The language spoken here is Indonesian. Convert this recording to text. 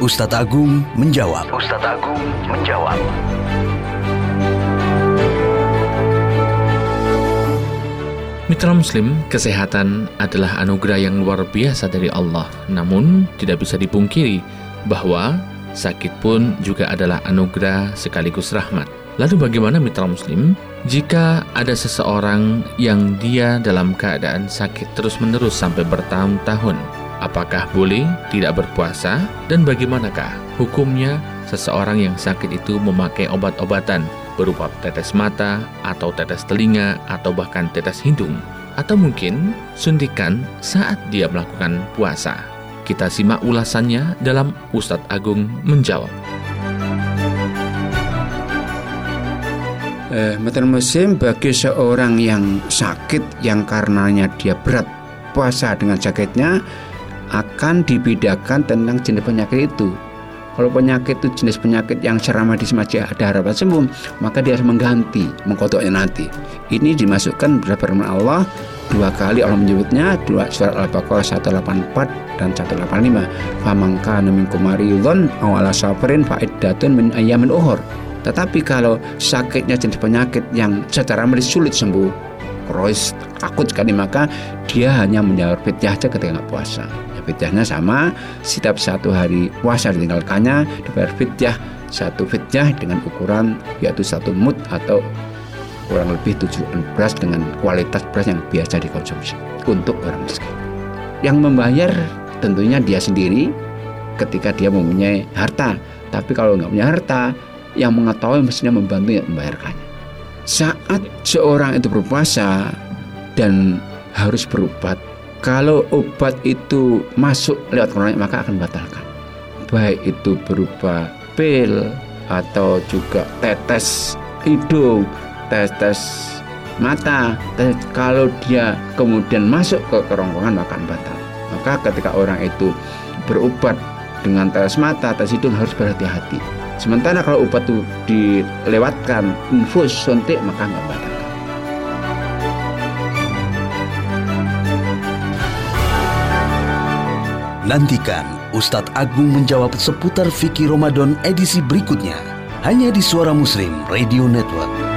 Ustadz Agung menjawab. Ustadz Agung menjawab. Mitra Muslim, kesehatan adalah anugerah yang luar biasa dari Allah. Namun, tidak bisa dipungkiri bahwa sakit pun juga adalah anugerah sekaligus rahmat. Lalu bagaimana mitra muslim jika ada seseorang yang dia dalam keadaan sakit terus-menerus sampai bertahun-tahun? Apakah boleh tidak berpuasa dan bagaimanakah hukumnya seseorang yang sakit itu memakai obat-obatan berupa tetes mata atau tetes telinga atau bahkan tetes hidung atau mungkin suntikan saat dia melakukan puasa. Kita simak ulasannya dalam Ustadz Agung menjawab. Eh, musim bagi seorang yang sakit yang karenanya dia berat puasa dengan sakitnya akan dibedakan tentang jenis penyakit itu kalau penyakit itu jenis penyakit yang secara medis masih ada harapan sembuh, maka dia harus mengganti, mengkodoknya nanti. Ini dimasukkan berdasarkan Allah dua kali Allah menyebutnya dua surat Al-Baqarah 184 dan 185. Famangka minkum maridun aw ala safarin fa min ayamin uhur. Tetapi kalau sakitnya jenis penyakit yang secara medis sulit sembuh, krois takut sekali maka dia hanya menjawab fidyah saja ketika nggak puasa fidyahnya sama setiap satu hari puasa ditinggalkannya dibayar fidyah satu fidyah dengan ukuran yaitu satu mut atau kurang lebih tujuh beras dengan kualitas beras yang biasa dikonsumsi untuk orang miskin. Yang membayar tentunya dia sendiri ketika dia mempunyai harta. Tapi kalau nggak punya harta yang mengetahui mestinya membantu yang membayarkannya saat seorang itu berpuasa dan harus berobat kalau obat itu masuk lewat kronik maka akan batalkan baik itu berupa pil atau juga tetes hidung tetes mata. Tes, kalau dia kemudian masuk ke kerongkongan maka akan batal. Maka ketika orang itu berobat dengan tetes mata tetes hidung harus berhati-hati. Sementara kalau obat itu dilewatkan infus suntik maka nggak batal Nantikan Ustadz Agung menjawab seputar fikih Ramadan edisi berikutnya hanya di Suara Muslim Radio Network.